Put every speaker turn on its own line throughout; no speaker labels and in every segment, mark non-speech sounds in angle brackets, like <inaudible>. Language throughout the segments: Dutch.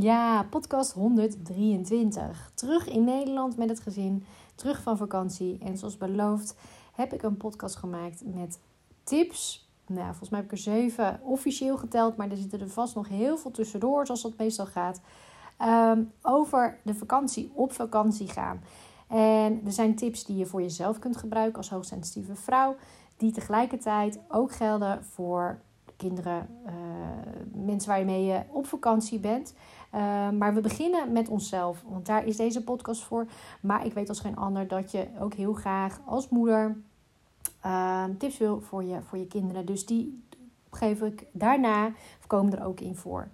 Ja, podcast 123. Terug in Nederland met het gezin, terug van vakantie. En zoals beloofd heb ik een podcast gemaakt met tips. Nou, volgens mij heb ik er zeven officieel geteld, maar er zitten er vast nog heel veel tussendoor, zoals dat meestal gaat. Ehm, over de vakantie, op vakantie gaan. En er zijn tips die je voor jezelf kunt gebruiken als hoogsensitieve vrouw, die tegelijkertijd ook gelden voor kinderen, uh, mensen waarmee je op vakantie bent. Uh, maar we beginnen met onszelf, want daar is deze podcast voor. Maar ik weet als geen ander dat je ook heel graag als moeder uh, tips wil voor je, voor je kinderen. Dus die geef ik daarna, of komen er ook in voor.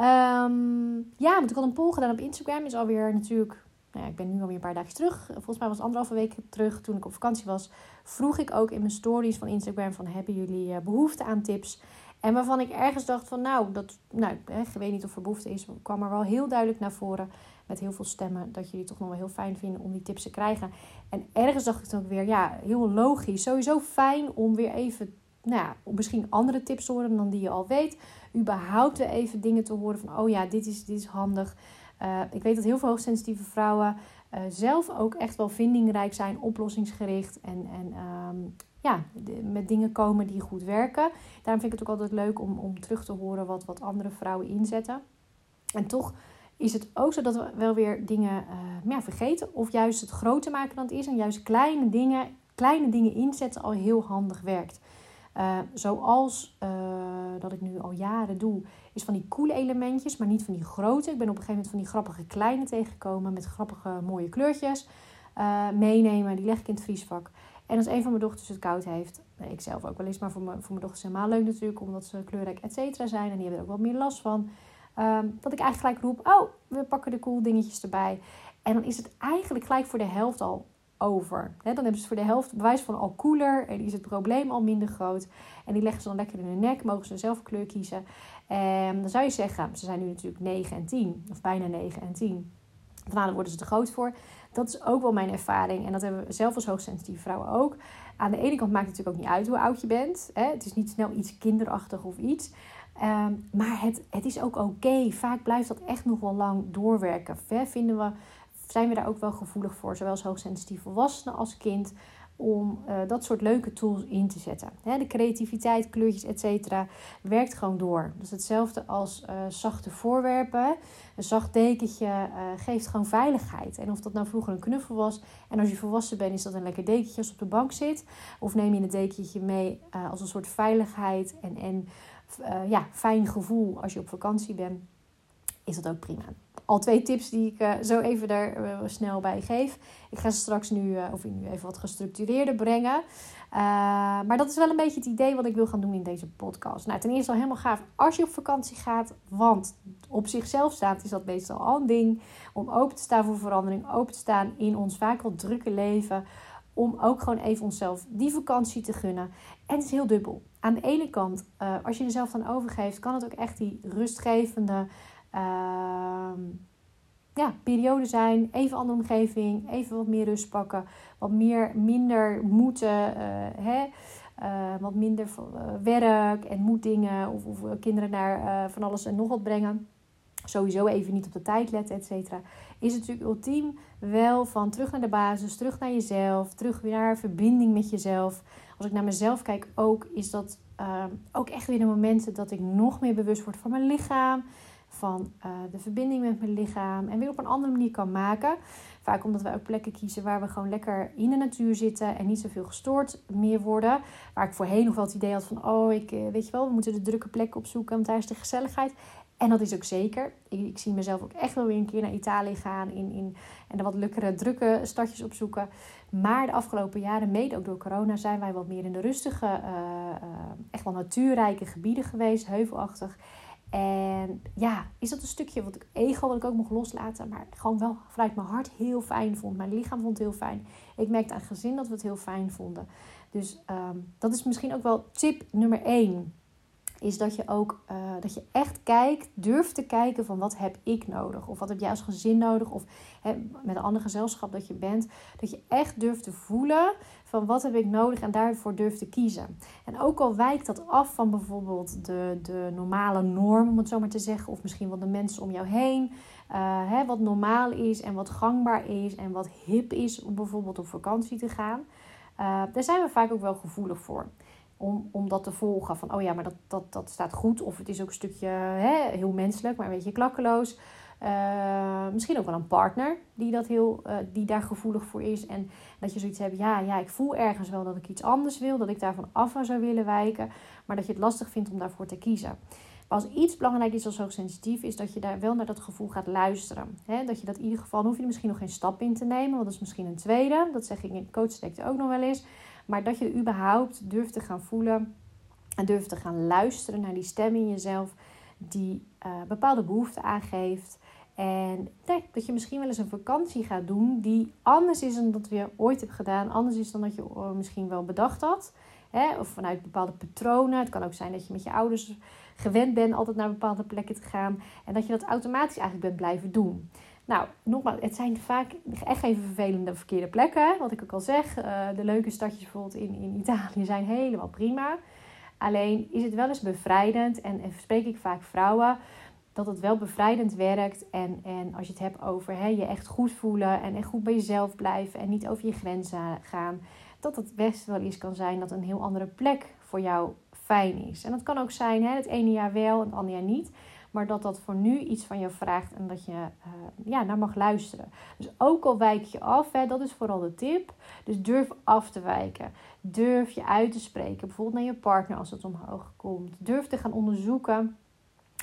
Um, ja, want ik had een poll gedaan op Instagram. Is alweer natuurlijk nou ja, ik ben nu alweer een paar dagen terug. Volgens mij was het anderhalve week terug toen ik op vakantie was. Vroeg ik ook in mijn stories van Instagram van hebben jullie behoefte aan tips? En waarvan ik ergens dacht van nou, dat, nou ik weet niet of er behoefte is. kwam er wel heel duidelijk naar voren met heel veel stemmen. Dat jullie toch nog wel heel fijn vinden om die tips te krijgen. En ergens dacht ik dan ook weer, ja, heel logisch. Sowieso fijn om weer even, nou ja, misschien andere tips te horen dan die je al weet. Überhaupt weer even dingen te horen van, oh ja, dit is, dit is handig. Uh, ik weet dat heel veel hoogsensitieve vrouwen uh, zelf ook echt wel vindingrijk zijn, oplossingsgericht en, en um, met dingen komen die goed werken. Daarom vind ik het ook altijd leuk om, om terug te horen wat, wat andere vrouwen inzetten. En toch is het ook zo dat we wel weer dingen ja, vergeten. Of juist het groter maken dan het is. En juist kleine dingen, kleine dingen inzetten al heel handig werkt. Uh, zoals uh, dat ik nu al jaren doe, is van die coole elementjes, maar niet van die grote. Ik ben op een gegeven moment van die grappige kleine tegengekomen met grappige mooie kleurtjes. meenemen, die leg ik in het vriesvak. En als een van mijn dochters het koud heeft, nee, ik zelf ook wel eens, maar voor mijn, voor mijn dochters helemaal leuk natuurlijk, omdat ze kleurrijk et cetera zijn en die hebben er ook wat meer last van. Um, dat ik eigenlijk gelijk roep, oh, we pakken de cool dingetjes erbij. En dan is het eigenlijk gelijk voor de helft al over. Dan hebben ze voor de helft bewijs van al koeler en is het probleem al minder groot. En die leggen ze dan lekker in hun nek, mogen ze zelf kleur kiezen. En dan zou je zeggen, ze zijn nu natuurlijk 9 en 10, of bijna 9 en 10. Daarna worden ze te groot voor. Dat is ook wel mijn ervaring. En dat hebben we zelf als hoogsensitieve vrouwen ook. Aan de ene kant maakt het natuurlijk ook niet uit hoe oud je bent. Hè? Het is niet snel iets kinderachtig of iets. Um, maar het, het is ook oké. Vaak blijft dat echt nog wel lang doorwerken. Vinden we, zijn we daar ook wel gevoelig voor, zowel als hoogsensitief volwassenen als kind om uh, dat soort leuke tools in te zetten. De creativiteit, kleurtjes, etc. werkt gewoon door. Dus hetzelfde als uh, zachte voorwerpen. Een zacht dekentje uh, geeft gewoon veiligheid. En of dat nou vroeger een knuffel was en als je volwassen bent is dat een lekker dekentje als op de bank zit. Of neem je een dekentje mee als een soort veiligheid en, en ja, fijn gevoel als je op vakantie bent. Is dat ook prima al twee tips die ik uh, zo even daar uh, snel bij geef. Ik ga ze straks nu, uh, of nu even wat gestructureerder brengen. maar dat is wel een beetje het idee wat ik wil gaan doen in deze podcast. Nou, ten eerste al helemaal gaaf als je op vakantie gaat. Want op zichzelf staat is dat meestal al een ding. Om open te staan voor verandering. Open te staan in ons vaak wel drukke leven. Om ook gewoon even onszelf die vakantie te gunnen. En het is heel dubbel. Aan de ene kant, als je jezelf dan overgeeft, kan het ook echt die rustgevende ja, periode zijn. Even andere omgeving, even wat meer rust pakken. Wat meer, minder moeten, uh, hè? Uh, wat minder uh, werk en moedingen. Of, of kinderen naar van alles en nog wat brengen. Sowieso even niet op de tijd letten, et cetera. Is het natuurlijk ultiem wel van terug naar de basis, terug naar jezelf, terug weer naar verbinding met jezelf. Als ik naar mezelf kijk ook, is dat ehm, ook echt weer de momenten dat ik nog meer bewust word van mijn lichaam van uh, de verbinding met mijn lichaam en weer op een andere manier kan maken. Vaak omdat wij ook plekken kiezen waar we gewoon lekker in de natuur zitten en niet zoveel gestoord meer worden. Waar ik voorheen nog wel het idee had van, oh, ik, eh, weet je wel, we moeten de drukke plekken opzoeken, want daar is de gezelligheid. En dat is ook zeker. Ik, zie mezelf ook echt wel weer een keer naar Italië gaan in, in, en de wat lekkere, drukke stadjes opzoeken. Maar de afgelopen jaren, mede ook door corona, zijn wij wat meer in de rustige, uh, echt wel natuurrijke gebieden geweest, heuvelachtig. En ja, is dat een stukje wat ik ego wat ik ook mocht loslaten, maar gewoon wel vanuit mijn hart heel fijn vond. Mijn lichaam vond het heel fijn. Ik merkte aan gezin dat we het heel fijn vonden. Dus um, dat is misschien ook wel tip nummer 1. is dat je ook uh, dat je echt kijkt, durft te kijken van wat heb ik nodig? Of wat heb jij als gezin nodig? Of met een ander gezelschap dat je bent. Dat je echt durft te voelen van wat heb ik nodig en daarvoor durft te kiezen. En ook al wijkt dat af van bijvoorbeeld de, de normale norm, om het zo maar te zeggen. Of misschien wel de mensen om jou heen. Uh, hè, wat normaal is en wat gangbaar is en wat hip is om bijvoorbeeld op vakantie te gaan. Uh, daar zijn we vaak ook wel gevoelig voor om, om dat te volgen. Van, oh ja, maar dat, dat, dat staat goed. Of het is ook een stukje hè, heel menselijk, maar een beetje klakkeloos. Uh, misschien ook wel een partner die, dat heel, uh, die daar gevoelig voor is. En dat je zoiets hebt, ja, ja, ik voel ergens wel dat ik iets anders wil. Dat ik daarvan af zou willen wijken. Maar dat je het lastig vindt om daarvoor te kiezen. Maar als iets belangrijk is als hoogsensitief, is dat je daar wel naar dat gevoel gaat luisteren. He, dat je dat in ieder geval, hoef je er misschien nog geen stap in te nemen. Want dat is misschien een tweede. Dat zeg ik in coachdekte ook nog wel eens. Maar dat je überhaupt durft te gaan voelen en durft te gaan luisteren naar die stem in jezelf die uh, bepaalde behoeften aangeeft. En dat je misschien wel eens een vakantie gaat doen die anders is dan dat je ooit hebt gedaan. Anders is dan dat je eh, misschien wel bedacht had. Hè? Of vanuit bepaalde patronen. Het kan ook zijn dat je met je ouders gewend bent altijd naar bepaalde plekken te gaan. En dat je dat automatisch eigenlijk bent blijven doen. Nou, nogmaals, het zijn vaak echt even vervelende verkeerde plekken. Wat ik ook al zeg, uh, de leuke stadjes bijvoorbeeld in, in Italië zijn helemaal prima. Alleen is het wel eens bevrijdend, en, en spreek ik vaak vrouwen, dat het wel bevrijdend werkt. En, en als je het hebt over hè, je echt goed voelen en echt goed bij jezelf blijven en niet over je grenzen gaan, dat het best wel eens kan zijn dat een heel andere plek voor jou fijn is. En dat kan ook zijn, hè, het ene jaar wel en het andere jaar niet. Maar dat dat voor nu iets van je vraagt en dat je uh, ja, naar mag luisteren. Dus ook al wijk je af, hè, dat is vooral de tip. Dus durf af te wijken. Durf je uit te spreken. Bijvoorbeeld naar je partner als het omhoog komt. Durf te gaan onderzoeken.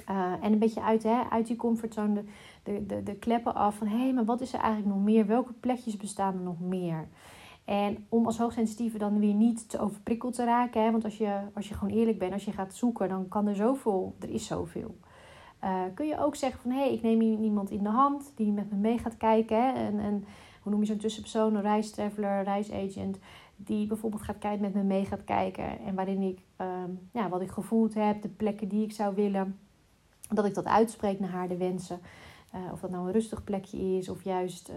Uh, en een beetje uit, hè, uit die comfortzone de, de, de, de kleppen af van hé, hey, maar wat is er eigenlijk nog meer? Welke plekjes bestaan er nog meer? En om als hoogsensitieve dan weer niet te overprikkeld te raken. Hè? Want als je, als je gewoon eerlijk bent, als je gaat zoeken, dan kan er zoveel. Er is zoveel. Uh, kun je ook zeggen van hé, hey, ik neem hier iemand in de hand die met me mee gaat kijken. Hè? En, en hoe noem je zo'n tussenpersoon, een reistraveler, reisagent. Die bijvoorbeeld gaat kijken, met me mee gaat kijken. En waarin ik um, ja, wat ik gevoeld heb, de plekken die ik zou willen. Dat ik dat uitspreek naar haar, de wensen. Uh, of dat nou een rustig plekje is of juist. Uh,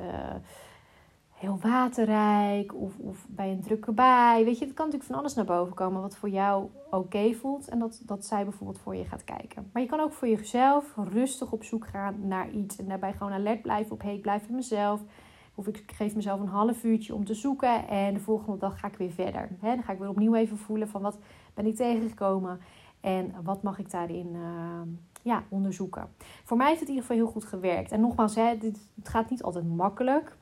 heel waterrijk of, of bij een drukke baai. Weet je, het kan natuurlijk van alles naar boven komen wat voor jou oké voelt. En dat, dat zij bijvoorbeeld voor je gaat kijken. Maar je kan ook voor jezelf rustig op zoek gaan naar iets. En daarbij gewoon alert blijven op, hey, ik blijf bij mezelf. Of ik geef mezelf een half uurtje om te zoeken. En de volgende dag ga ik weer verder. He, dan ga ik weer opnieuw even voelen van wat ben ik tegengekomen. En wat mag ik daarin uh, ja, onderzoeken. Voor mij heeft het in ieder geval heel goed gewerkt. En nogmaals, hè, het gaat niet altijd makkelijk.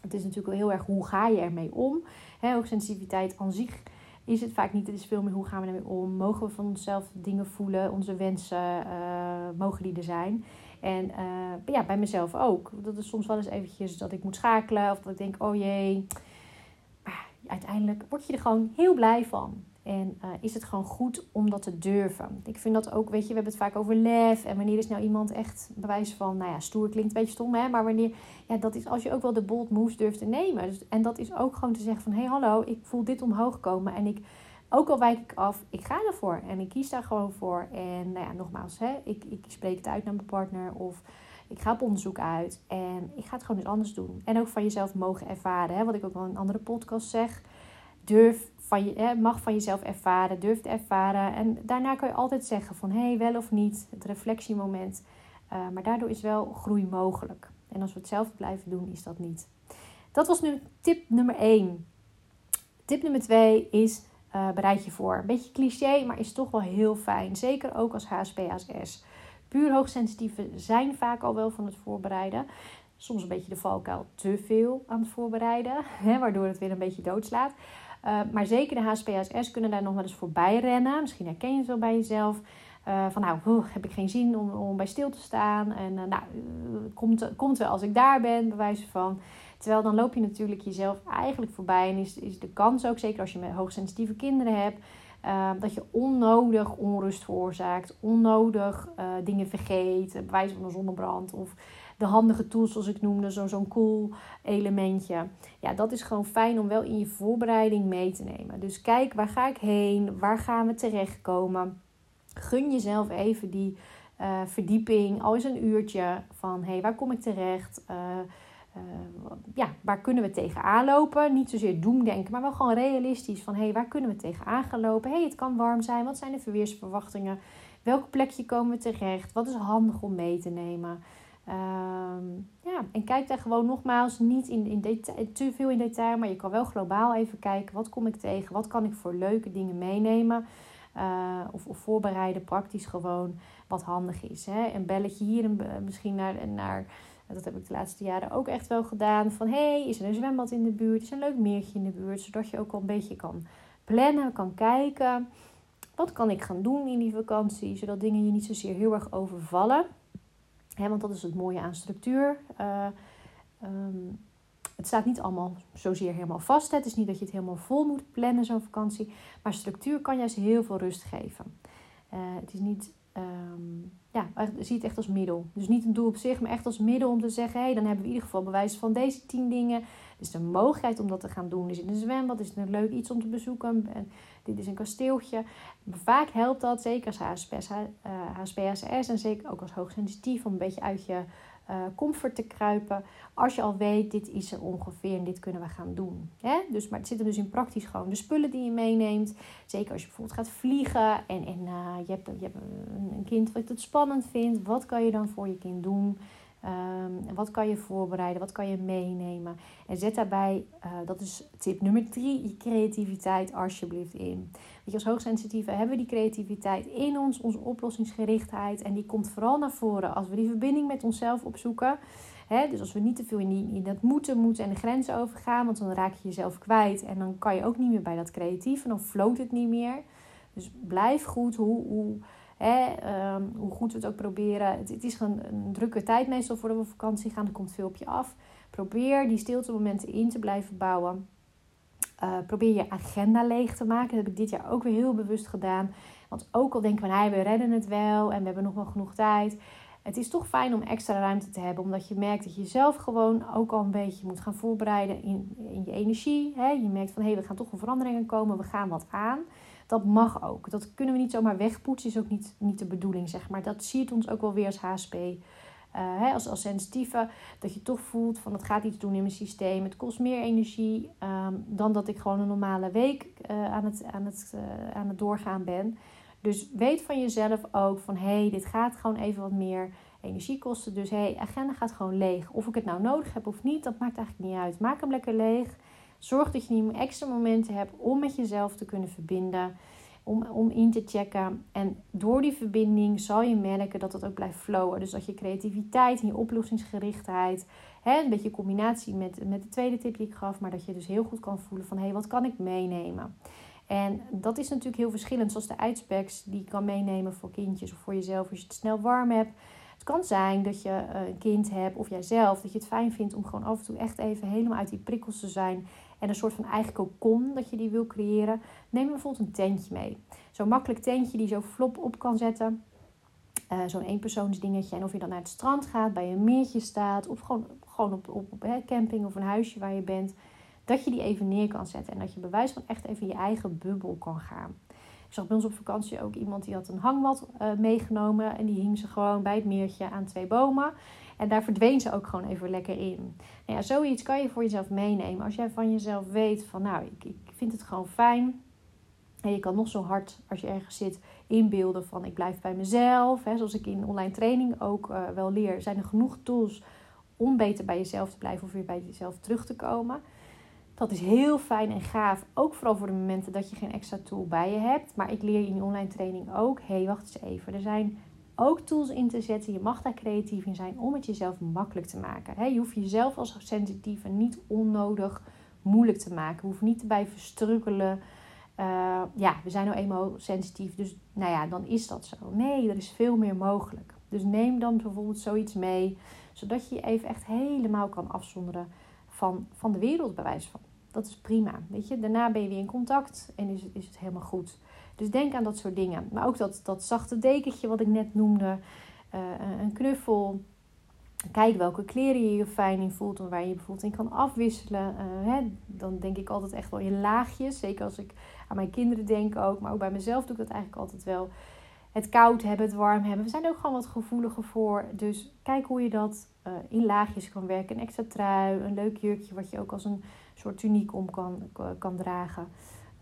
Het is natuurlijk wel heel erg hoe ga je ermee om. He, sensitiviteit aan zich is het vaak niet. Het is veel meer hoe gaan we ermee om. Mogen we van onszelf dingen voelen? Onze wensen, uh, mogen die er zijn? En uh, ja, bij mezelf ook. Dat is soms wel eens eventjes dat ik moet schakelen. Of dat ik denk, oh jee. Maar uiteindelijk word je er gewoon heel blij van. En uh, is het gewoon goed om dat te durven? Ik vind dat ook, weet je, we hebben het vaak over lef. En wanneer is nou iemand echt bewijs van, nou ja, stoer klinkt een beetje stom, hè? Maar wanneer, ja, dat is als je ook wel de bold moves durft te nemen. Dus, en dat is ook gewoon te zeggen van, hé, hey, hallo, ik voel dit omhoog komen. En ik, ook al wijk ik af, ik ga ervoor. En ik kies daar gewoon voor. En nou ja, nogmaals, hè, ik, ik spreek het uit naar mijn partner of ik ga op onderzoek uit. En ik ga het gewoon eens anders doen. En ook van jezelf mogen ervaren, hè? Wat ik ook wel in een andere podcast zeg durf je, mag van jezelf ervaren, durf te ervaren. En daarna kan je altijd zeggen van hé, hey, wel of niet, het reflectiemoment. Uh, maar daardoor is wel groei mogelijk. En als we hetzelfde blijven doen, is dat niet. Dat was nu tip nummer 1. Tip nummer 2 is uh, bereid je voor. Beetje cliché, maar is toch wel heel fijn. Zeker ook als HSP-ASS. Puur hoogsensitieve zijn vaak al wel van het voorbereiden. Soms een beetje de valkuil te veel aan het voorbereiden, <laughs> hè, waardoor het weer een beetje doodslaat. Uh, maar zeker de HSPSS kunnen daar nog wel eens voorbij rennen. Misschien herken je het wel bij jezelf. Uh, van nou, heb ik geen zin om, om bij stil te staan. En uh, nou, komt, komt wel als ik daar ben, bij wijze van. Terwijl dan loop je natuurlijk jezelf eigenlijk voorbij. En is, is de kans ook, zeker als je met hoogsensitieve kinderen hebt, dat je onnodig onrust veroorzaakt. Onnodig dingen vergeet. Bij wijze van een zonnebrand. Of de handige tools zoals ik noemde, zo, zo'n cool elementje. Ja, dat is gewoon fijn om wel in je voorbereiding mee te nemen. Dus kijk, waar ga ik heen? Waar gaan we terechtkomen? gun jezelf even die uh, verdieping, al eens een uurtje van hé, hey, waar kom ik terecht? Uh, ja, waar kunnen we tegenaan lopen? Niet zozeer doemdenken, maar wel gewoon realistisch van hé, hey, waar kunnen we tegenaan gaan lopen? Hey, het kan warm zijn. Wat zijn de verweersverwachtingen? Welk plekje komen we terecht? Wat is handig om mee te nemen? Ehm, ja, en kijk daar gewoon nogmaals niet in, in detail, te veel in detail, maar je kan wel globaal even kijken. Wat kom ik tegen? Wat kan ik voor leuke dingen meenemen? Uh, of, of, voorbereiden, praktisch gewoon wat handig is. Hè? Een belletje hier en misschien naar, naar, dat heb ik de laatste jaren ook echt wel gedaan. Van hey, is er een zwembad in de buurt? Is er een leuk meertje in de buurt? Zodat je ook al een beetje kan plannen, kan kijken. Wat kan ik gaan doen in die vakantie? Zodat dingen je niet zozeer heel erg overvallen. Hè, want dat is het mooie aan structuur. Uh, um, het staat niet allemaal zozeer helemaal vast. Het is niet dat je het helemaal vol moet plannen, zo'n vakantie. Maar structuur kan juist heel veel rust geven. Uh, het is niet, um, ja, zie het echt als middel. Dus niet een doel op zich, maar echt als middel om te zeggen: hé, hey, dan hebben we in ieder geval bewijs van deze tien dingen. Dus de mogelijkheid om dat te gaan doen. Is het een zwembad? Is het een leuk iets om te bezoeken? En dit is een kasteeltje. vaak helpt dat, zeker als HSPS, HSPSS en zeker ook als hoogsensitief, om een beetje uit je uh, comfort te kruipen. Als je al weet, dit is er ongeveer en dit kunnen we gaan doen. Hè? Dus, maar het zit er dus in praktisch gewoon de spullen die je meeneemt. Zeker als je bijvoorbeeld gaat vliegen en, en uh, je, hebt, je hebt een kind wat het spannend vindt. Wat kan je dan voor je kind doen? Um, wat kan je voorbereiden? Wat kan je meenemen? En zet daarbij, uh, dat is tip nummer drie, je creativiteit alsjeblieft in. Weet je, als hoogsensitieve hebben we die creativiteit in ons, onze oplossingsgerichtheid. En die komt vooral naar voren als we die verbinding met onszelf opzoeken. Dus als we niet te veel in, die, dat moeten, moeten en de grenzen overgaan, want dan raak je jezelf kwijt en dan kan je ook niet meer bij dat creatief en dan floot het niet meer. Dus blijf goed hoe, hoe, Um, hoe goed we het ook proberen. Het, is gewoon een drukke tijd meestal voordat we vakantie gaan. Er komt veel op je af. Probeer die stilte momenten in te blijven bouwen. Uh, probeer je agenda leeg te maken. Dat heb ik dit jaar ook weer heel bewust gedaan. Want ook al denken we, we redden het wel en we hebben nog wel genoeg tijd. Het is toch fijn om extra ruimte te hebben. Omdat je merkt dat je zelf gewoon ook al een beetje moet gaan voorbereiden in, in je energie. Hè? Je merkt van, hé, hey, we gaan toch een veranderingen komen. We gaan wat aan. Dat mag ook. Dat kunnen we niet zomaar wegpoetsen. Is ook niet, niet de bedoeling, zeg maar. Dat ziet ons ook wel weer als HSP. Eh, hè, als, als sensitieve, dat je toch voelt van het gaat iets doen in mijn systeem. Het kost meer energie um, dan dat ik gewoon een normale week uh, aan, het, aan, het, uh, aan het doorgaan ben. Dus weet van jezelf ook van hé, hey, dit gaat gewoon even wat meer energie kosten. Dus hé, hey, agenda gaat gewoon leeg. Of ik het nou nodig heb of niet, dat maakt eigenlijk niet uit. Maak hem lekker leeg. Zorg dat je niet extra momenten hebt om met jezelf te kunnen verbinden. Om, om in te checken. En door die verbinding zal je merken dat het ook blijft flowen. Dus dat je creativiteit en je oplossingsgerichtheid. Hè, een beetje combinatie met, met de tweede tip die ik gaf. Maar dat je dus heel goed kan voelen van hé, hey, wat kan ik meenemen? En dat is natuurlijk heel verschillend. Zoals de ijspacks die je kan meenemen voor kindjes of voor jezelf als je het snel warm hebt. Het kan zijn dat je eh, een kind hebt of jijzelf, dat je het fijn vindt om gewoon af en toe echt even helemaal uit die prikkels te zijn en een soort van eigen cocon dat je die wil creëren. Neem bijvoorbeeld een tentje mee. Zo'n makkelijk tentje die zo flop op kan zetten. Uh, Zo'n eenpersoonsdingetje. En of je dan naar het strand gaat, bij een meertje staat. Of gewoon, gewoon op, op, op hè, camping of een huisje waar je bent. Dat je die even neer kan zetten. En dat je bewijs van echt even in je eigen bubbel kan gaan. Zag bij ons op vakantie ook iemand die had een hangmat uh, meegenomen. En die hing ze gewoon bij het meertje aan twee bomen. En daar verdween ze ook gewoon even lekker in. Nou ja, zoiets kan je voor jezelf meenemen. Als jij van jezelf weet van nou, ik, ik vind het gewoon fijn. En je kan nog zo hard als je ergens zit inbeelden van ik blijf bij mezelf. Hè, zoals ik in online training ook uh, wel leer. Zijn er genoeg tools om beter bij jezelf te blijven of weer bij jezelf terug te komen. Dat is heel fijn en gaaf. Ook vooral voor de momenten dat je geen extra tool bij je hebt. Maar ik leer in die online training ook. Hé, hey, wacht eens even. Er zijn ook tools in te zetten. Je mag daar creatief in zijn om het jezelf makkelijk te maken. je hoeft jezelf als sensitieve niet onnodig moeilijk te maken. Je hoeft niet te blijven strukkelen. Uh, ja, we zijn nou eenmaal sensitief, dus nou ja, dan is dat zo. Nee, er is veel meer mogelijk. Dus neem dan bijvoorbeeld zoiets mee, zodat je je even echt helemaal kan afzonderen van, van de wereld, bij wijze van. Dat is prima, weet je. Daarna ben je weer in contact en is, is het helemaal goed. Dus denk aan dat soort dingen. Maar ook dat, dat zachte dekentje wat ik net noemde. Uh, een knuffel. Kijk welke kleren je je fijn in voelt en waar je je bijvoorbeeld in kan afwisselen. Uh, hè, dan denk ik altijd echt wel in laagjes. Zeker als ik aan mijn kinderen denk ook. Maar ook bij mezelf doe ik dat eigenlijk altijd wel. Het koud hebben, het warm hebben. We zijn ook gewoon wat gevoeliger voor. Dus kijk hoe je dat uh, in laagjes kan werken. Een extra trui, een leuk jurkje wat je ook als een soort tuniek om kan, kan dragen.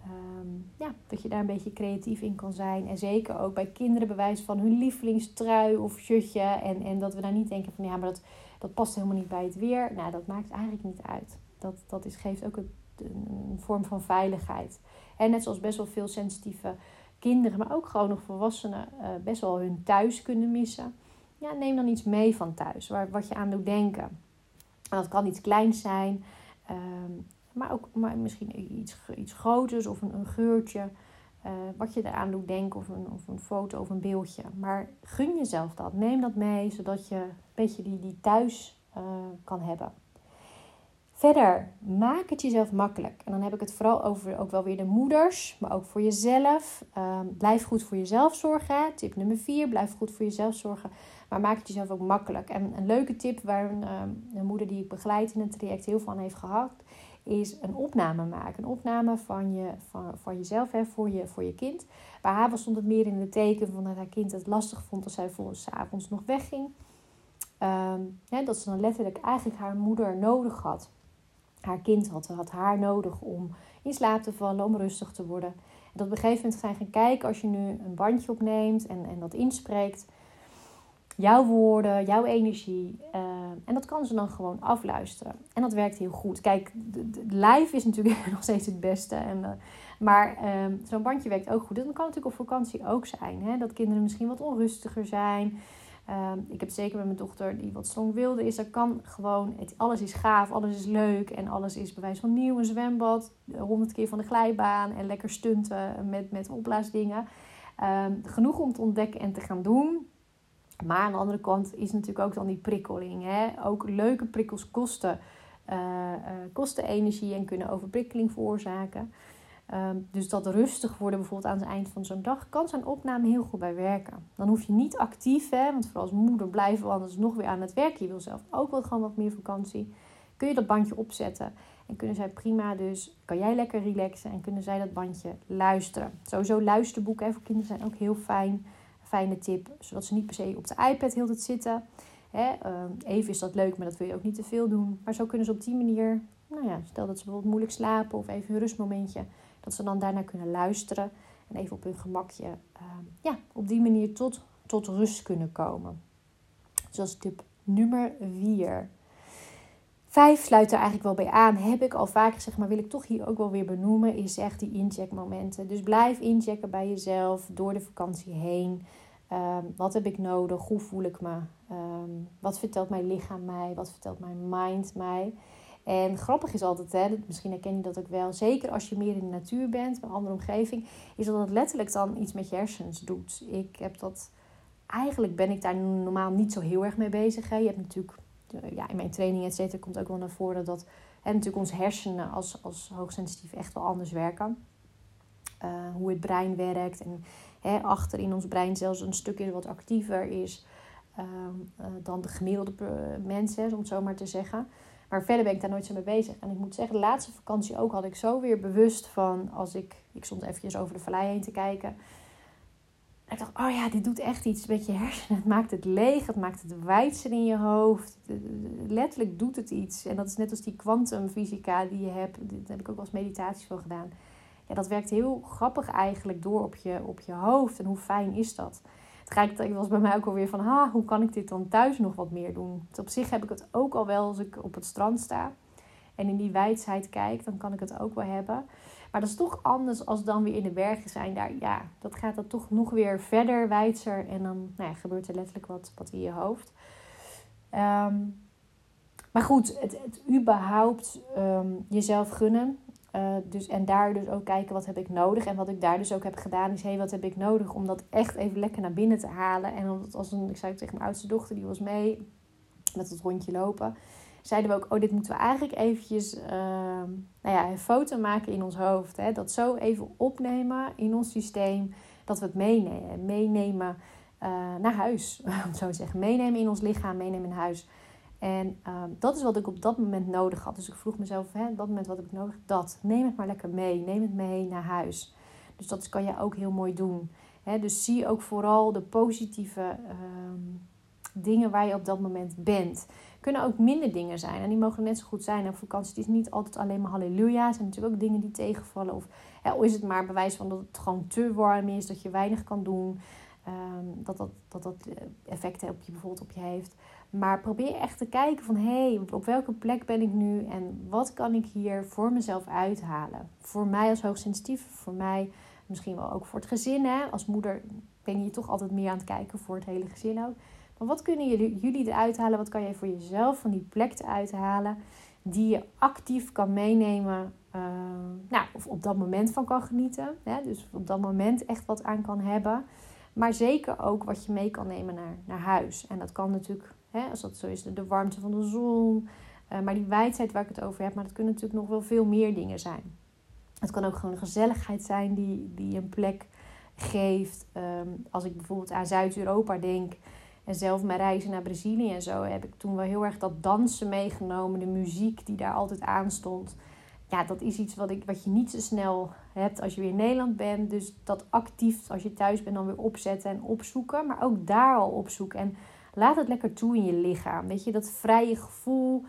Um, ja, dat je daar een beetje creatief in kan zijn. En zeker ook bij kinderen bewijs van hun lievelingstrui of shirtje. En, en dat we daar niet denken van ja, maar dat, dat past helemaal niet bij het weer. Nou, dat maakt eigenlijk niet uit. Dat, dat is, geeft ook een, een vorm van veiligheid. En net zoals best wel veel sensitieve kinderen, maar ook gewoon nog volwassenen, uh, best wel hun thuis kunnen missen. Ja, neem dan iets mee van thuis, waar, wat je aan doet denken. En dat kan iets kleins zijn. Um, maar ook maar misschien iets, iets groters of een, een geurtje. Uh, wat je eraan doet denken of een, of een foto of een beeldje. Maar gun jezelf dat. Neem dat mee, zodat je een beetje die, die thuis uh, kan hebben. Verder, maak het jezelf makkelijk. En dan heb ik het vooral over ook wel weer de moeders, maar ook voor jezelf. Uh, blijf goed voor jezelf zorgen. Tip nummer 4, blijf goed voor jezelf zorgen. Maar maak het jezelf ook makkelijk. En een leuke tip waar een, een moeder die ik begeleid in het traject heel van heeft gehad, is een opname maken. Een opname van, je, van, van jezelf hè, voor, je, voor je kind. Bij haar stond het meer in de teken van dat haar kind het lastig vond als zij volgens avonds nog wegging. Hè, dat ze dan letterlijk eigenlijk haar moeder nodig had. Haar kind had, had haar nodig om in slaap te vallen, om rustig te worden. En dat op een gegeven moment zijn gaan kijken als je nu een bandje opneemt en, en dat inspreekt jouw woorden, jouw energie. Uh, en dat kan ze dan gewoon afluisteren. En dat werkt heel goed. Kijk, de live is natuurlijk <laughs> nog steeds het beste. En, uh, maar uh, zo'n bandje werkt ook goed. Dat kan natuurlijk op vakantie ook zijn. Hè? Dat kinderen misschien wat onrustiger zijn. Ehm, ik heb zeker met mijn dochter die wat wilde is. Dat kan gewoon, het, alles is gaaf, alles is leuk. En alles is bewijs van nieuw. Een zwembad, honderd keer van de glijbaan. En lekker stunten met, met opblaasdingen. Ehm, genoeg om te ontdekken en te gaan doen. Maar aan de andere kant is natuurlijk ook dan die prikkeling. Hè? Ook leuke prikkels kosten, uh, uh, kosten energie en kunnen overprikkeling veroorzaken. Um, dus dat rustig worden bijvoorbeeld aan het eind van zo'n dag kan zo'n opname heel goed bij werken. Dan hoef je niet actief, hè, want vooral als moeder blijven we anders nog weer aan het werk. Je wil zelf ook wel gewoon wat meer vakantie. Kun je dat bandje opzetten en kunnen zij prima dus, kan jij lekker relaxen en kunnen zij dat bandje luisteren. Sowieso luisterboeken hè, voor kinderen zijn ook heel fijn fijne tip. Zodat ze niet per se op de iPad heel tijd zitten. Hè, ehm, even is dat leuk, maar dat wil je ook niet te veel doen. Maar zo kunnen ze op die manier, nou ja, stel dat ze bijvoorbeeld moeilijk slapen of even een rustmomentje, dat ze dan daarna kunnen luisteren en even op hun gemakje, ehm, ja, op die manier tot, tot rust kunnen komen. Dus tip nummer 4. Vijf sluit er eigenlijk wel bij aan. Heb ik al vaak gezegd, maar wil ik toch hier ook wel weer benoemen, is echt die incheckmomenten. Dus blijf inchecken bij jezelf door de vakantie heen. Um, wat heb ik nodig? Hoe voel ik me? Um, wat vertelt mijn lichaam mij? Wat vertelt mijn mind mij? En grappig is altijd, hè, misschien herken je dat ook wel, zeker als je meer in de natuur bent, een andere omgeving, is dat het letterlijk dan iets met je hersens doet. Ik heb dat, eigenlijk ben ik daar normaal niet zo heel erg mee bezig. Hè. Je hebt natuurlijk ja, in mijn training, et cetera, komt ook wel naar voren dat hè, natuurlijk onze hersenen als, als hoogsensitief echt wel anders werken. Uh, hoe het brein werkt en hè, achter in ons brein zelfs een stukje wat actiever is uh, uh, dan de gemiddelde mensen, om het zo maar te zeggen. Maar verder ben ik daar nooit zo mee bezig. En ik moet zeggen, de laatste vakantie ook had ik zo weer bewust van, als ik, ik stond eventjes over de vallei heen te kijken ik dacht, oh ja, dit doet echt iets met je hersenen. <laughs> Het maakt het leeg, het maakt het wijdser in je hoofd. Letterlijk doet het iets. En dat is net als die kwantumfysica die je hebt. Daar heb ik ook wel eens meditaties voor gedaan. Ja, dat werkt heel grappig eigenlijk door op je, op je hoofd. En hoe fijn is dat? Tegelijkertijd was bij mij ook alweer van, ha, hoe kan ik dit dan thuis nog wat meer doen? Op zich heb ik het ook al wel als ik op het strand sta. En in die wijsheid kijk, dan kan ik het ook wel hebben. Maar dat is toch anders als dan weer in de bergen zijn. Daar, ja, dat gaat dan toch nog weer verder, wijdser. En dan nou ja, gebeurt er letterlijk wat, wat in je hoofd. Um, maar goed, het, het überhaupt um, jezelf gunnen. Uh, dus, en daar dus ook kijken wat heb ik nodig. En wat ik daar dus ook heb gedaan is, hé, hey, wat heb ik nodig om dat echt even lekker naar binnen te halen. En als een, ik zei tegen mijn oudste dochter, die was mee met het rondje lopen zeiden we ook, oh, dit moeten we eigenlijk eventjes uh, nou ja, een foto maken in ons hoofd. Hè? Dat zo even opnemen in ons systeem, dat we het meenemen, meenemen uh, naar huis. <laughs> Om zo te zeggen, meenemen in ons lichaam, meenemen in huis. En uh, dat is wat ik op dat moment nodig had. Dus ik vroeg mezelf, hè, op dat moment wat heb ik nodig? Dat. Neem het maar lekker mee. Neem het mee naar huis. Dus dat kan je ook heel mooi doen. dus zie ook vooral de positieve ehm, dingen waar je op dat moment bent. Kunnen ook minder dingen zijn. En die mogen net zo goed zijn. En vakantie is niet altijd alleen maar halleluja. Er zijn natuurlijk ook dingen die tegenvallen. Of is het maar bewijs van dat het gewoon te warm is. Dat je weinig kan doen. Ehm, dat, dat, dat dat eh, effecten op je bijvoorbeeld op je heeft. Maar probeer echt te kijken van hé, hey, op welke plek ben ik nu en wat kan ik hier voor mezelf uithalen? Voor mij als hoogsensitief, voor mij misschien wel ook voor het gezin. Hè? Als moeder ben je toch altijd meer aan het kijken voor het hele gezin ook. Maar wat kunnen jullie, eruit halen? Wat kan jij voor jezelf van die plek eruit halen? Die je actief kan meenemen. Uh, nou, of op dat moment van kan genieten. Hè? Dus op dat moment echt wat aan kan hebben. Maar zeker ook wat je mee kan nemen naar, naar huis. En dat kan natuurlijk, hè, als dat zo is, de, warmte van de zon. Uh, maar die wijdheid waar ik het over heb. Maar dat kunnen natuurlijk nog wel veel meer dingen zijn. Het kan ook gewoon gezelligheid zijn die, die een plek geeft. Um, als ik bijvoorbeeld aan Zuid-Europa denk. En zelf mijn reizen naar Brazilië en zo heb ik toen wel heel erg dat dansen meegenomen. De muziek die daar altijd aan stond. Ja, dat is iets wat, ik, wat je niet zo snel hebt als je weer in Nederland bent. Dus dat actief als je thuis bent dan weer opzetten en opzoeken. Maar ook daar al opzoeken. En laat het lekker toe in je lichaam. Weet je, dat vrije gevoel.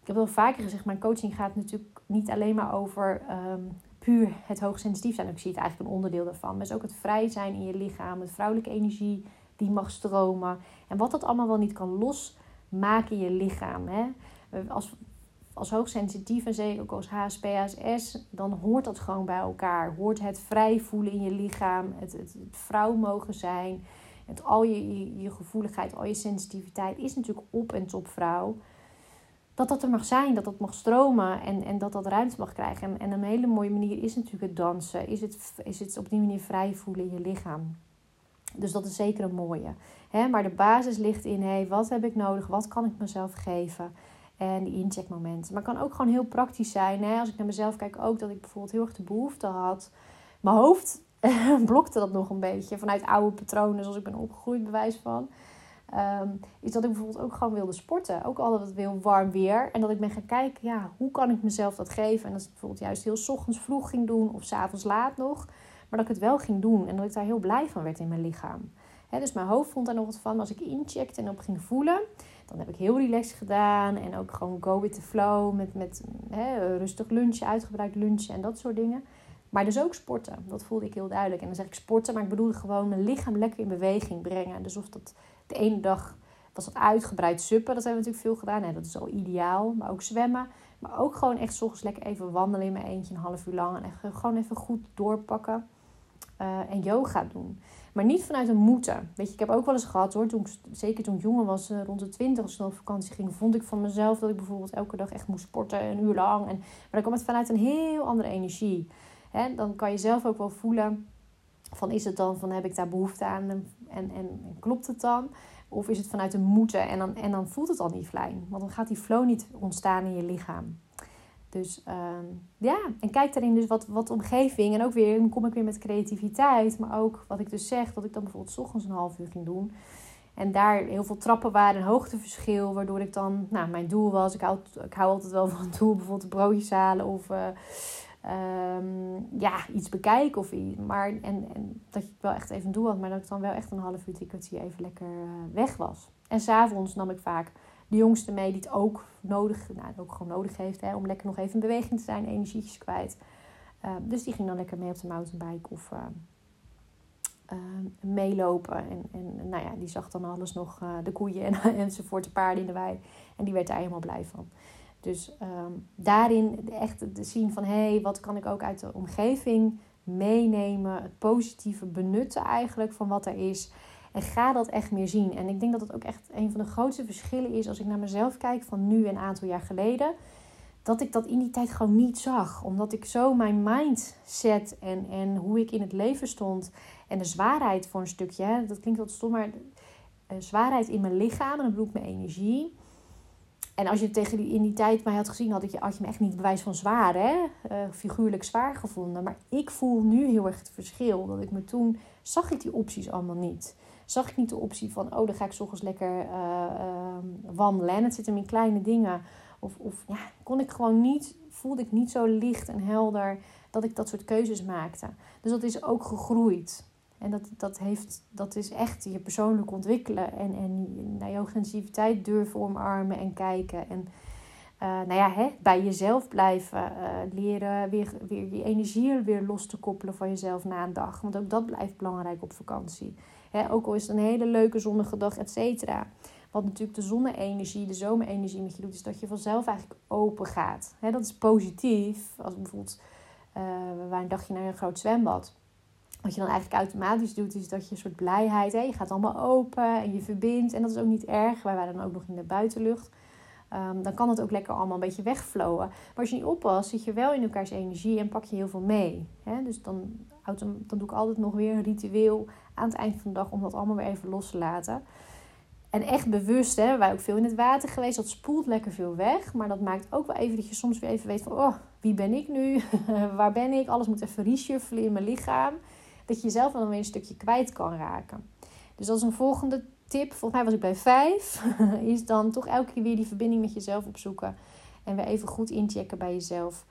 Ik heb wel vaker gezegd, mijn coaching gaat natuurlijk niet alleen maar over um, puur het hoogsensitief zijn. Ik zie het eigenlijk een onderdeel daarvan. Maar het is ook het vrij zijn in je lichaam. Het vrouwelijke energie die mag stromen. En wat dat allemaal wel niet kan losmaken in je lichaam. Hè? Als, als hoogsensitief en zeker ook als HSP, HSS, dan hoort dat gewoon bij elkaar. Hoort het vrij voelen in je lichaam, het, het vrouw mogen zijn. Het, al je, je, gevoeligheid, al je sensitiviteit is natuurlijk op en top vrouw. Dat dat er mag zijn, dat dat mag stromen en, en dat dat ruimte mag krijgen. En, en een hele mooie manier is natuurlijk het dansen. Is het, is het op die manier vrij voelen in je lichaam. Dus dat is zeker een mooie. Maar de basis ligt in, hey, wat heb ik nodig? Wat kan ik mezelf geven? En die incheckmomenten. Maar het kan ook gewoon heel praktisch zijn. Als ik naar mezelf kijk, ook dat ik bijvoorbeeld heel erg de behoefte had. Mijn hoofd <laughs> blokte dat nog een beetje vanuit oude patronen, zoals ik ben opgegroeid, bewijs van. Um, is dat ik bijvoorbeeld ook gewoon wilde sporten. Ook altijd het wil warm weer. En dat ik ben gaan kijken, ja, hoe kan ik mezelf dat geven? En dat ik bijvoorbeeld juist heel ochtends vroeg ging doen of s avonds laat nog. Maar dat ik het wel ging doen en dat ik daar heel blij van werd in mijn lichaam. dus mijn hoofd vond daar nog wat van. Als ik incheckte en op ging voelen, dan heb ik heel relaxed gedaan. En ook gewoon go with the flow. Met, met rustig lunchen, uitgebreid lunchen en dat soort dingen. Maar dus ook sporten. Dat voelde ik heel duidelijk. En dan zeg ik sporten, maar ik bedoel gewoon mijn lichaam lekker in beweging brengen. Dus of dat de ene dag was dat uitgebreid suppen. Dat hebben we natuurlijk veel gedaan. Nee, dat is al ideaal. Maar ook zwemmen. Maar ook gewoon echt s lekker even wandelen in mijn eentje een half uur lang. En echt gewoon even goed doorpakken. Uh, en yoga doen. Maar niet vanuit een moeten. Weet je, ik heb ook wel eens gehad hoor, toen zeker toen ik jonger was, uh, rond de twintig, als ik op vakantie ging, vond ik van mezelf dat ik bijvoorbeeld elke dag echt moest sporten, een uur lang. En, maar dan kwam het vanuit een heel andere energie. Hè? Dan kan je zelf ook wel voelen van is het dan van heb ik daar behoefte aan en, en, klopt het dan? Of is het vanuit een moeten en dan, en dan voelt het al niet fijn. Want dan gaat die flow niet ontstaan in je lichaam. Dus ehm, ja, en kijk daarin dus wat, wat omgeving. En ook weer, dan kom ik weer met creativiteit. Maar ook wat ik dus zeg, dat ik dan bijvoorbeeld ochtends een half uur ging doen. En daar heel veel trappen waren, hoogteverschil. Waardoor ik dan, nou, mijn doel was, ik hou, ik hou altijd wel van het doel. Bijvoorbeeld broodjes halen of uh, ja, iets bekijken of iets. Maar, en, en dat ik wel echt even doel had, maar dat ik dan wel echt een half uur, drie kwartier even lekker uh, weg was. En s'avonds nam ik vaak de jongste mee die het ook nodig, nou, ook gewoon nodig heeft hè, om lekker nog even in beweging te zijn, energietjes kwijt. Ehm, dus die ging dan lekker mee op de mountainbike of uh, meelopen. En, en nou ja, die zag dan alles nog, uh, de koeien en, <laughs> enzovoort, de paarden in de wei. En die werd daar helemaal blij van. Dus daarin echt te zien van hé, hey, wat kan ik ook uit de omgeving meenemen, het positieve benutten eigenlijk van wat er is. En ga dat echt meer zien. En ik denk dat dat ook echt een van de grootste verschillen is als ik naar mezelf kijk van nu een aantal jaar geleden. Dat ik dat in die tijd gewoon niet zag. Omdat ik zo mijn mindset en, en hoe ik in het leven stond. En de zwaarheid voor een stukje. Dat klinkt wat stom, maar uh, zwaarheid in mijn lichaam. En dan bedoel mijn energie. En als je tegen die, in die tijd mij had gezien, had, je, had je me echt niet bewijs van zwaar, hè? Uh, figuurlijk zwaar gevonden. Maar ik voel nu heel erg het verschil. Dat ik me toen zag ik die opties allemaal niet zag ik niet de optie van, oh, dan ga ik s lekker uh, wandelen. En het zit hem in kleine dingen. Of, of ja, kon ik gewoon niet, voelde ik niet zo licht en helder dat ik dat soort keuzes maakte. Dus dat is ook gegroeid. En dat, dat, heeft, dat is echt je persoonlijk ontwikkelen en, en naar je authenticiteit durven omarmen en kijken. En uh, nou ja, hè, bij jezelf blijven. Uh, leren weer, weer je energie weer los te koppelen van jezelf na een dag. Want ook dat blijft belangrijk op vakantie. Hè, ook al is het een hele leuke zonnige dag, et cetera. Wat natuurlijk de zonne-energie, de zomerenergie met je doet, is dat je vanzelf eigenlijk open gaat. Hè, dat is positief. Als bijvoorbeeld, uh, we waren een dagje naar een groot zwembad. Wat je dan eigenlijk automatisch doet, is dat je een soort blijheid, hè, je gaat allemaal open en je verbindt. En dat is ook niet erg. Wij waren dan ook nog in de buitenlucht. Um, dan kan het ook lekker allemaal een beetje wegflowen. Maar als je niet oppast, zit je wel in elkaars energie en pak je heel veel mee. Hè? Dus dan, dan doe ik altijd nog weer een ritueel aan het eind van de dag om dat allemaal weer even los te laten. En echt bewust, hè, wij ook veel in het water geweest. Dat spoelt lekker veel weg. Maar dat maakt ook wel even dat je soms weer even weet van... Oh, wie ben ik nu? <laughs> Waar ben ik? Alles moet even reshuffelen in mijn lichaam. Dat je jezelf dan weer een stukje kwijt kan raken. Dus is een volgende tip, volgens mij was ik bij vijf, <laughs> is dan toch elke keer weer die verbinding met jezelf opzoeken. En weer even goed inchecken bij jezelf.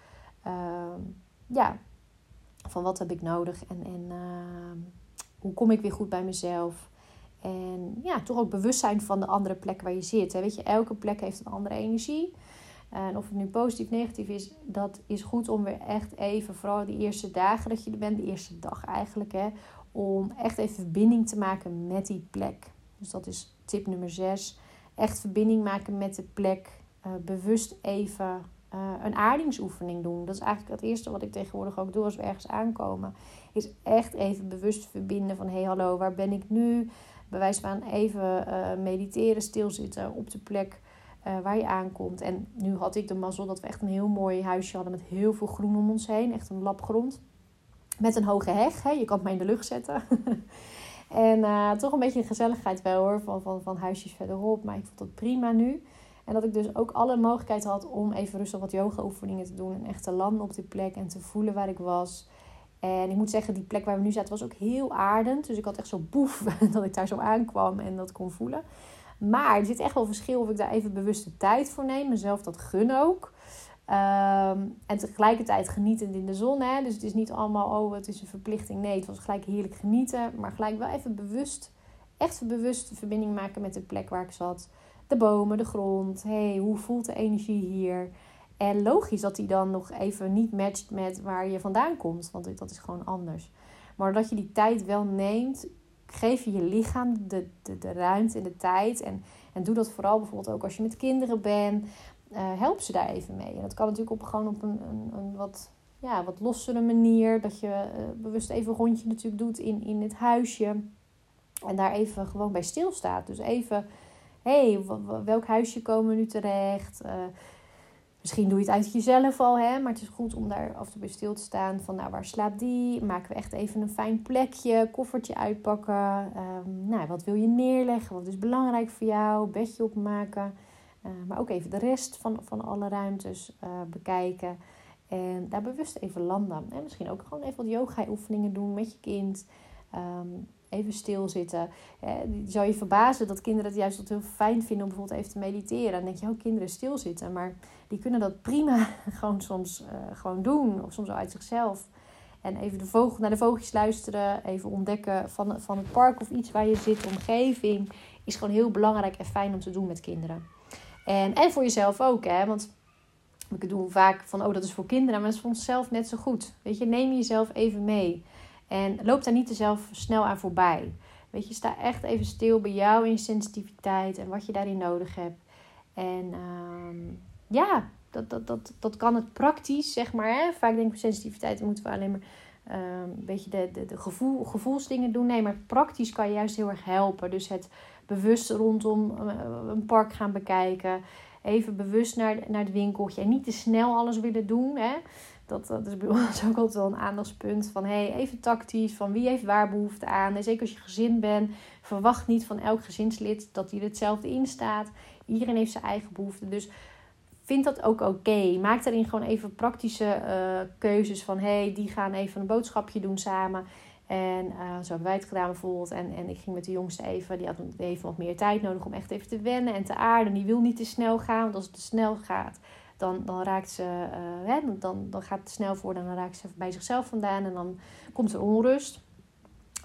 Uh, ja, van wat heb ik nodig en, en uh, hoe kom ik weer goed bij mezelf. En ja, toch ook bewust zijn van de andere plek waar je zit. Hè. Weet je, elke plek heeft een andere energie. En of het nu positief, negatief is, dat is goed om weer echt even, vooral die eerste dagen dat je er bent, de eerste dag eigenlijk, hè, om echt even verbinding te maken met die plek. Dus dat is tip nummer 6. Echt verbinding maken met de plek. Uh, bewust even uh, een aardingsoefening doen. Dat is eigenlijk het eerste wat ik tegenwoordig ook doe als we ergens aankomen. Is echt even bewust verbinden van... hé, hey, hallo, waar ben ik nu? Bij wijze van even uh, mediteren, stilzitten op de plek waar je aankomt. En nu had ik de mazzel dat we echt een heel mooi huisje hadden... met heel veel groen om ons heen. Echt een labgrond. Met een hoge heg. Hè? Je kan het maar in de lucht zetten. <laughs> En uh, toch een beetje gezelligheid wel hoor, van, van, van huisjes verderop. Maar ik vond dat prima nu. En dat ik dus ook alle mogelijkheid had om even rustig wat yoga oefeningen te doen. En echt te landen op die plek en te voelen waar ik was. En ik moet zeggen, die plek waar we nu zaten was ook heel aardend. Dus ik had echt zo boef <laughs> dat ik daar zo aankwam en dat kon voelen. Maar er zit echt wel verschil of ik daar even bewuste tijd voor neem. Mezelf dat gun ook. Ehm, en tegelijkertijd genietend in de zon. Hè? Dus het is niet allemaal, oh, het is een verplichting. Nee, het was gelijk heerlijk genieten. Maar gelijk wel even bewust, echt bewust verbinding maken met de plek waar ik zat. De bomen, de grond. hey, hoe voelt de energie hier? En logisch dat die dan nog even niet matcht met waar je vandaan komt. Want dat is gewoon anders. Maar dat je die tijd wel neemt, geef je je lichaam de, de, de ruimte en de tijd. En, en doe dat vooral bijvoorbeeld ook als je met kinderen bent uh, help ze daar even mee. En dat kan natuurlijk op, gewoon op een, een, een wat, ja, wat lossere manier. Dat je uh, bewust even een rondje natuurlijk doet in, in het huisje. En daar even gewoon bij stilstaat. Dus even, hé, hey, welk huisje komen we nu terecht? Uh, misschien doe je het uit jezelf al, hè. Maar het is goed om daar af en toe stil te staan. Van, nou, waar slaapt die? Maken we echt even een fijn plekje? Koffertje uitpakken? Um, nou, wat wil je neerleggen? Wat is belangrijk voor jou? Bedje opmaken? Eh, maar ook even de rest van, van alle ruimtes uh, bekijken. En daar bewust even landen. En misschien ook gewoon even wat yoga-oefeningen doen met je kind. Um, even stilzitten. Uh, zou je verbazen dat kinderen het juist heel fijn vinden om bijvoorbeeld even te mediteren. Dan denk je, oh, kinderen stilzitten. Maar die kunnen dat prima <laughs> gewoon soms gewoon doen. Of soms uit zichzelf. En even de vogel, naar de vogeltjes luisteren. Even ontdekken van, van het park of iets waar je zit, omgeving. Is gewoon heel belangrijk en fijn om te doen met kinderen. En, en voor jezelf ook, hè. Want we doen vaak van, oh, dat is voor kinderen. Maar dat is voor onszelf net zo goed. Weet je, neem jezelf even mee. En loop daar niet te zelf snel aan voorbij. Weet je, sta echt even stil bij jou in sensitiviteit. En wat je daarin nodig hebt. En um, ja, dat, dat, dat, dat kan het praktisch, zeg maar. Hè? Vaak denk ik sensitiviteit, moeten we alleen maar um, een beetje de, de, de gevoel, gevoelsdingen doen. Nee, maar praktisch kan je juist heel erg helpen. Dus het bewust rondom eh, een park gaan bekijken. Even bewust naar, naar het winkeltje. En niet te snel alles willen doen. Hè? Dat, dat <laughs> is bij ons ook altijd wel een aandachtspunt. Van hey, even tactisch. Van wie heeft waar behoefte aan. En zeker als je gezin bent. Verwacht niet van elk gezinslid dat hij hetzelfde in staat. Iedereen heeft zijn eigen behoeften. Dus vind dat ook oké. Maak daarin gewoon even praktische uh, keuzes. Van hey, die gaan even een boodschapje doen samen. En uh, zo hebben wij het gedaan bijvoorbeeld. En, en ik ging met de jongste even, die had even wat meer tijd nodig om echt even te wennen en te aarden. Die wil niet te snel gaan, want als het te snel gaat, dan, dan raakt ze, uh, hè, dan, dan gaat het snel voor, dan raakt ze bij zichzelf vandaan en dan komt er onrust.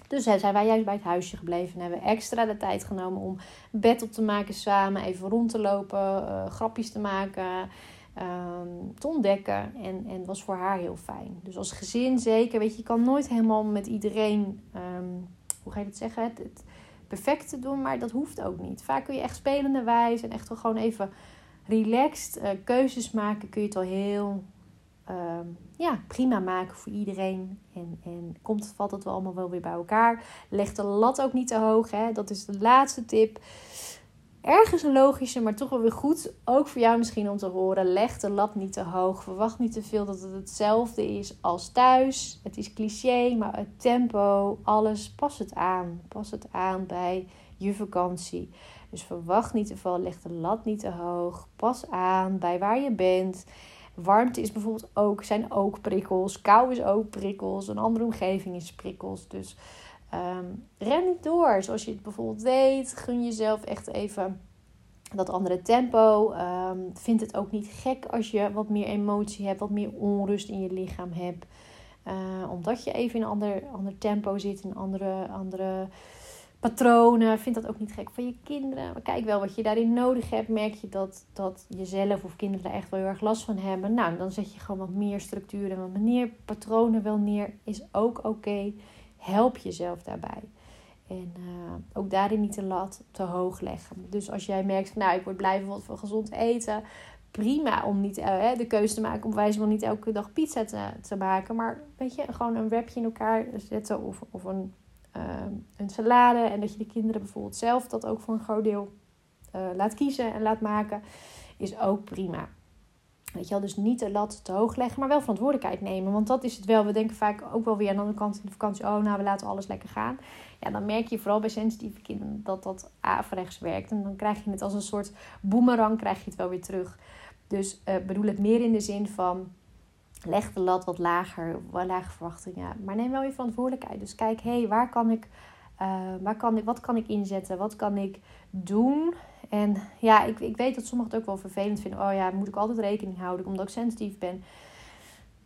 Dus zijn wij juist bij het huisje gebleven en hebben extra de tijd genomen om bed op te maken samen, even rond te lopen, uh, grapjes te maken, um, te ontdekken. En, en was voor haar heel fijn. Dus als gezin zeker, weet je, je kan nooit helemaal met iedereen, um, hoe ga je dat zeggen, het, perfecte doen, maar dat hoeft ook niet. Vaak kun je echt spelende wijze en echt gewoon even relaxed uh, keuzes maken, kun je het al heel Ehm, ja, prima maken voor iedereen. En, en komt, valt het wel allemaal wel weer bij elkaar. Leg de lat ook niet te hoog. Hè? Dat is de laatste tip. Ergens een logische, maar toch wel weer goed. Ook voor jou misschien om te horen. Leg de lat niet te hoog. Verwacht niet te veel dat het hetzelfde is als thuis. Het is cliché, maar het tempo, alles, pas het aan. Pas het aan bij je vakantie. Dus verwacht niet te veel. Leg de lat niet te hoog. Pas aan bij waar je bent. Warmte is bijvoorbeeld ook, zijn ook prikkels. Kou is ook prikkels. Een andere omgeving is prikkels. Dus um, ren niet door. Zoals je het bijvoorbeeld deed. Gun jezelf echt even dat andere tempo. Um, vind het ook niet gek als je wat meer emotie hebt. Wat meer onrust in je lichaam hebt. Uh, omdat je even in een ander, ander tempo zit. In een andere... andere patronen. Vind dat ook niet gek van je kinderen. Maar kijk wel wat je daarin nodig hebt. Merk je dat, dat jezelf of kinderen er echt wel heel erg last van hebben. Nou, dan zet je gewoon wat meer structuur en wat meer patronen wel neer. Is ook oké. Help jezelf daarbij. En uh, ook daarin niet de lat te hoog leggen. Dus als jij merkt, nou, ik word blij van voor gezond eten. Prima om niet uh, de keuze te maken om wijze van niet elke dag pizza te, te maken. Maar weet je, gewoon een wrapje in elkaar zetten of, of een Ehm, een salade. En dat je de kinderen bijvoorbeeld zelf dat ook voor een groot deel uh, laat kiezen en laat maken. Is ook prima. Weet je wel, dus niet de lat te hoog leggen, maar wel verantwoordelijkheid nemen. Want dat is het wel. We denken vaak ook wel weer aan de andere kant in de vakantie: oh, nou, we laten alles lekker gaan. Ja, dan merk je vooral bij sensitieve kinderen dat dat averechts werkt. En dan krijg je het als een soort boemerang, krijg je het wel weer terug. Dus uh, bedoel het meer in de zin van leg de lat wat lager, wat lage verwachtingen. Maar neem wel je verantwoordelijkheid. Dus kijk, hé, hey, waar kan ik, uh, waar kan ik, wat kan ik inzetten? Wat kan ik doen? En ja, ik, ik weet dat sommigen het ook wel vervelend vinden. Oh ja, moet ik altijd rekening houden omdat ik sensitief ben.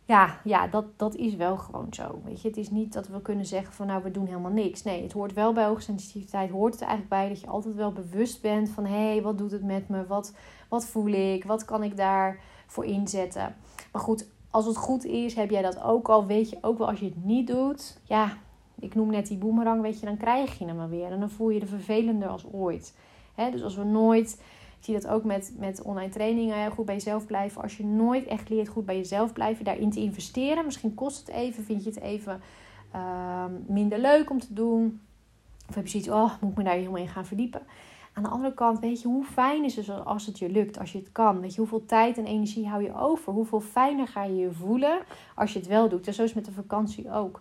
Ja, ja dat, dat is wel gewoon zo. Weet je, het is niet dat we kunnen zeggen van nou, we doen helemaal niks. Nee, het hoort wel bij hoogsensitiviteit. Hoort het eigenlijk bij dat je altijd wel bewust bent van hé, hey, wat doet het met me? Wat, wat voel ik? Wat kan ik daarvoor inzetten? Maar goed, als het goed is, heb jij dat ook al. Weet je ook wel als je het niet doet. Ja, ik noem net die boemerang, weet je, dan krijg je hem maar weer. En dan voel je je vervelender als ooit. dus als we nooit, ik zie dat ook met, met online trainingen, goed bij jezelf blijven. Als je nooit echt leert goed bij jezelf blijven, daarin te investeren. Misschien kost het even, vind je het even ehm, minder leuk om te doen. Of heb je zoiets, oh, moet ik me daar helemaal in gaan verdiepen. Aan de andere kant, weet je, hoe fijn is het als het je lukt, als je het kan? Weet je, hoeveel tijd en energie hou je over? Hoeveel fijner ga je je voelen als je het wel doet? En zo is met de vakantie ook.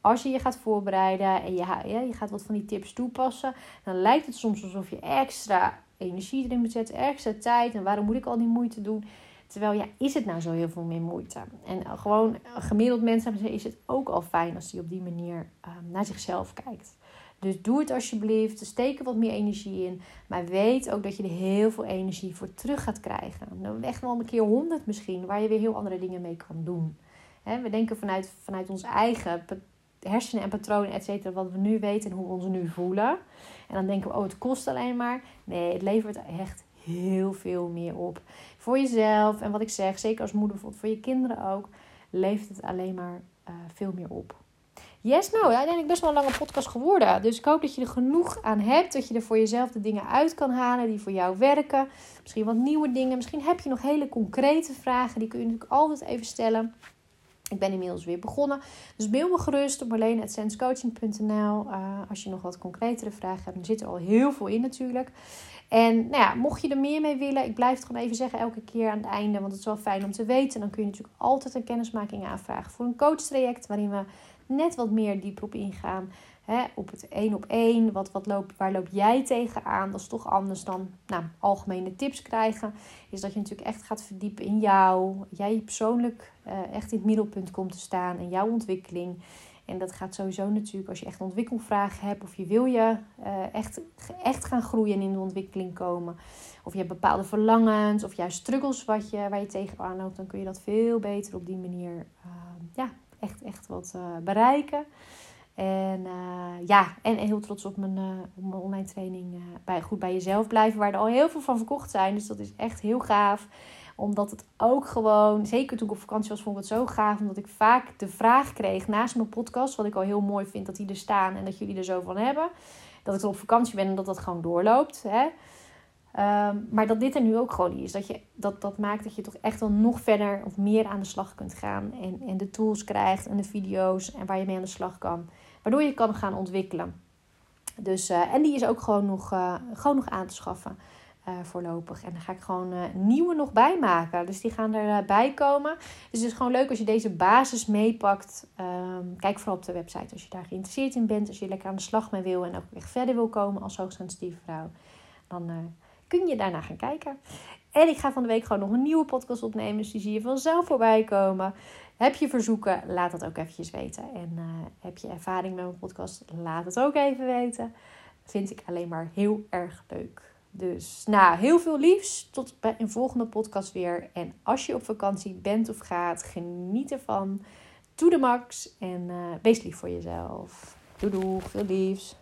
Als je je gaat voorbereiden en je, je gaat wat van die tips toepassen, dan lijkt het soms alsof je extra energie erin zetten, extra tijd. En waarom moet ik al die moeite doen? Terwijl, ja, is het nou zo heel veel meer moeite? En gewoon gemiddeld mensen is het ook al fijn als die op die manier uh, naar zichzelf kijkt. Dus doe het alsjeblieft. Steek er wat meer energie in. Maar weet ook dat je er heel veel energie voor terug gaat krijgen. Nou, echt wel een keer honderd misschien. Waar je weer heel andere dingen mee kan doen. we denken vanuit, vanuit ons eigen hersenen en patronen, et cetera, wat we nu weten en hoe we ons nu voelen. En dan denken we, oh, het kost alleen maar. Nee, het levert echt heel veel meer op. Voor jezelf en wat ik zeg, zeker als moeder, voor je kinderen ook, levert het alleen maar uh, veel meer op. Yes, nou, uiteindelijk best wel een lange podcast geworden. Dus ik hoop dat je er genoeg aan hebt. Dat je er voor jezelf de dingen uit kan halen die voor jou werken. Misschien wat nieuwe dingen. Misschien heb je nog hele concrete vragen. Die kun je natuurlijk altijd even stellen. Ik ben inmiddels weer begonnen. Dus mail me gerust op marlene.senscoaching.nl uh, Als je nog wat concretere vragen hebt. Er zit er al heel veel in natuurlijk. En nou ja, mocht je er meer mee willen, ik blijf het gewoon even zeggen elke keer aan het einde, want het is wel fijn om te weten. Dan kun je natuurlijk altijd een kennismaking aanvragen voor een coachtraject waarin we net wat meer dieper op ingaan. Hè, op het één op één. Wat, wat loop, waar loop jij tegenaan? Dat is toch anders dan nou, algemene tips krijgen. Is dat je natuurlijk echt gaat verdiepen in jou. Jij persoonlijk uh, echt in het middelpunt komt te staan. En jouw ontwikkeling. En dat gaat sowieso natuurlijk als je echt ontwikkelvragen hebt. Of je wil je uh, echt, echt gaan groeien en in de ontwikkeling komen. Of je hebt bepaalde verlangens. Of juist struggles wat je, waar je tegenaan loopt. Dan kun je dat veel beter op die manier uh, ja, echt, echt wat uh, bereiken. En ja, en, heel trots op mijn, op mijn online training bij Goed bij Jezelf blijven. Waar er al heel veel van verkocht zijn. Dus dat is echt heel gaaf omdat het ook gewoon, zeker toen ik op vakantie was, vond ik het zo gaaf. Omdat ik vaak de vraag kreeg naast mijn podcast, wat ik al heel mooi vind dat die er staan en dat jullie er zo van hebben. Dat ik op vakantie ben en dat dat gewoon doorloopt. Hè? Ehm, maar dat dit er nu ook gewoon is. Dat, je, dat, dat maakt dat je toch echt wel nog verder of meer aan de slag kunt gaan. En, en de tools krijgt en de video's en waar je mee aan de slag kan. Waardoor je kan gaan ontwikkelen. Dus, uh, en die is ook gewoon nog, uh, gewoon nog aan te schaffen. Uh, voorlopig. En dan ga ik gewoon nieuwe nog bij maken. Dus die gaan erbij komen. Dus het is gewoon leuk als je deze basis meepakt. Um, kijk vooral op de website als je daar geïnteresseerd in bent. Als je lekker aan de slag mee wil en ook echt verder wil komen als hoogsensitieve vrouw. Dan kun je daarna gaan kijken. En ik ga van de week gewoon nog een nieuwe podcast opnemen. Dus die zie je vanzelf voorbij komen. Heb je verzoeken? Laat dat ook eventjes weten. En heb je ervaring met mijn podcast? Laat het ook even weten. Vind ik alleen maar heel erg leuk. Dus nou, heel veel liefs. Tot bij een volgende podcast weer. En als je op vakantie bent of gaat, geniet ervan. Doe de max en uh, wees lief voor jezelf. Doei doei, veel liefs.